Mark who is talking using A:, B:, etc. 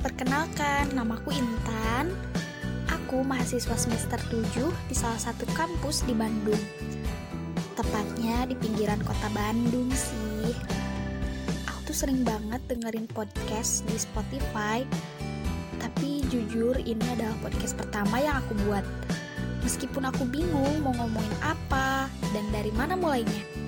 A: perkenalkan, namaku Intan. Aku mahasiswa semester 7 di salah satu kampus di Bandung. Tepatnya di pinggiran kota Bandung sih. Aku tuh sering banget dengerin podcast di Spotify. Tapi jujur ini adalah podcast pertama yang aku buat. Meskipun aku bingung mau ngomongin apa dan dari mana mulainya.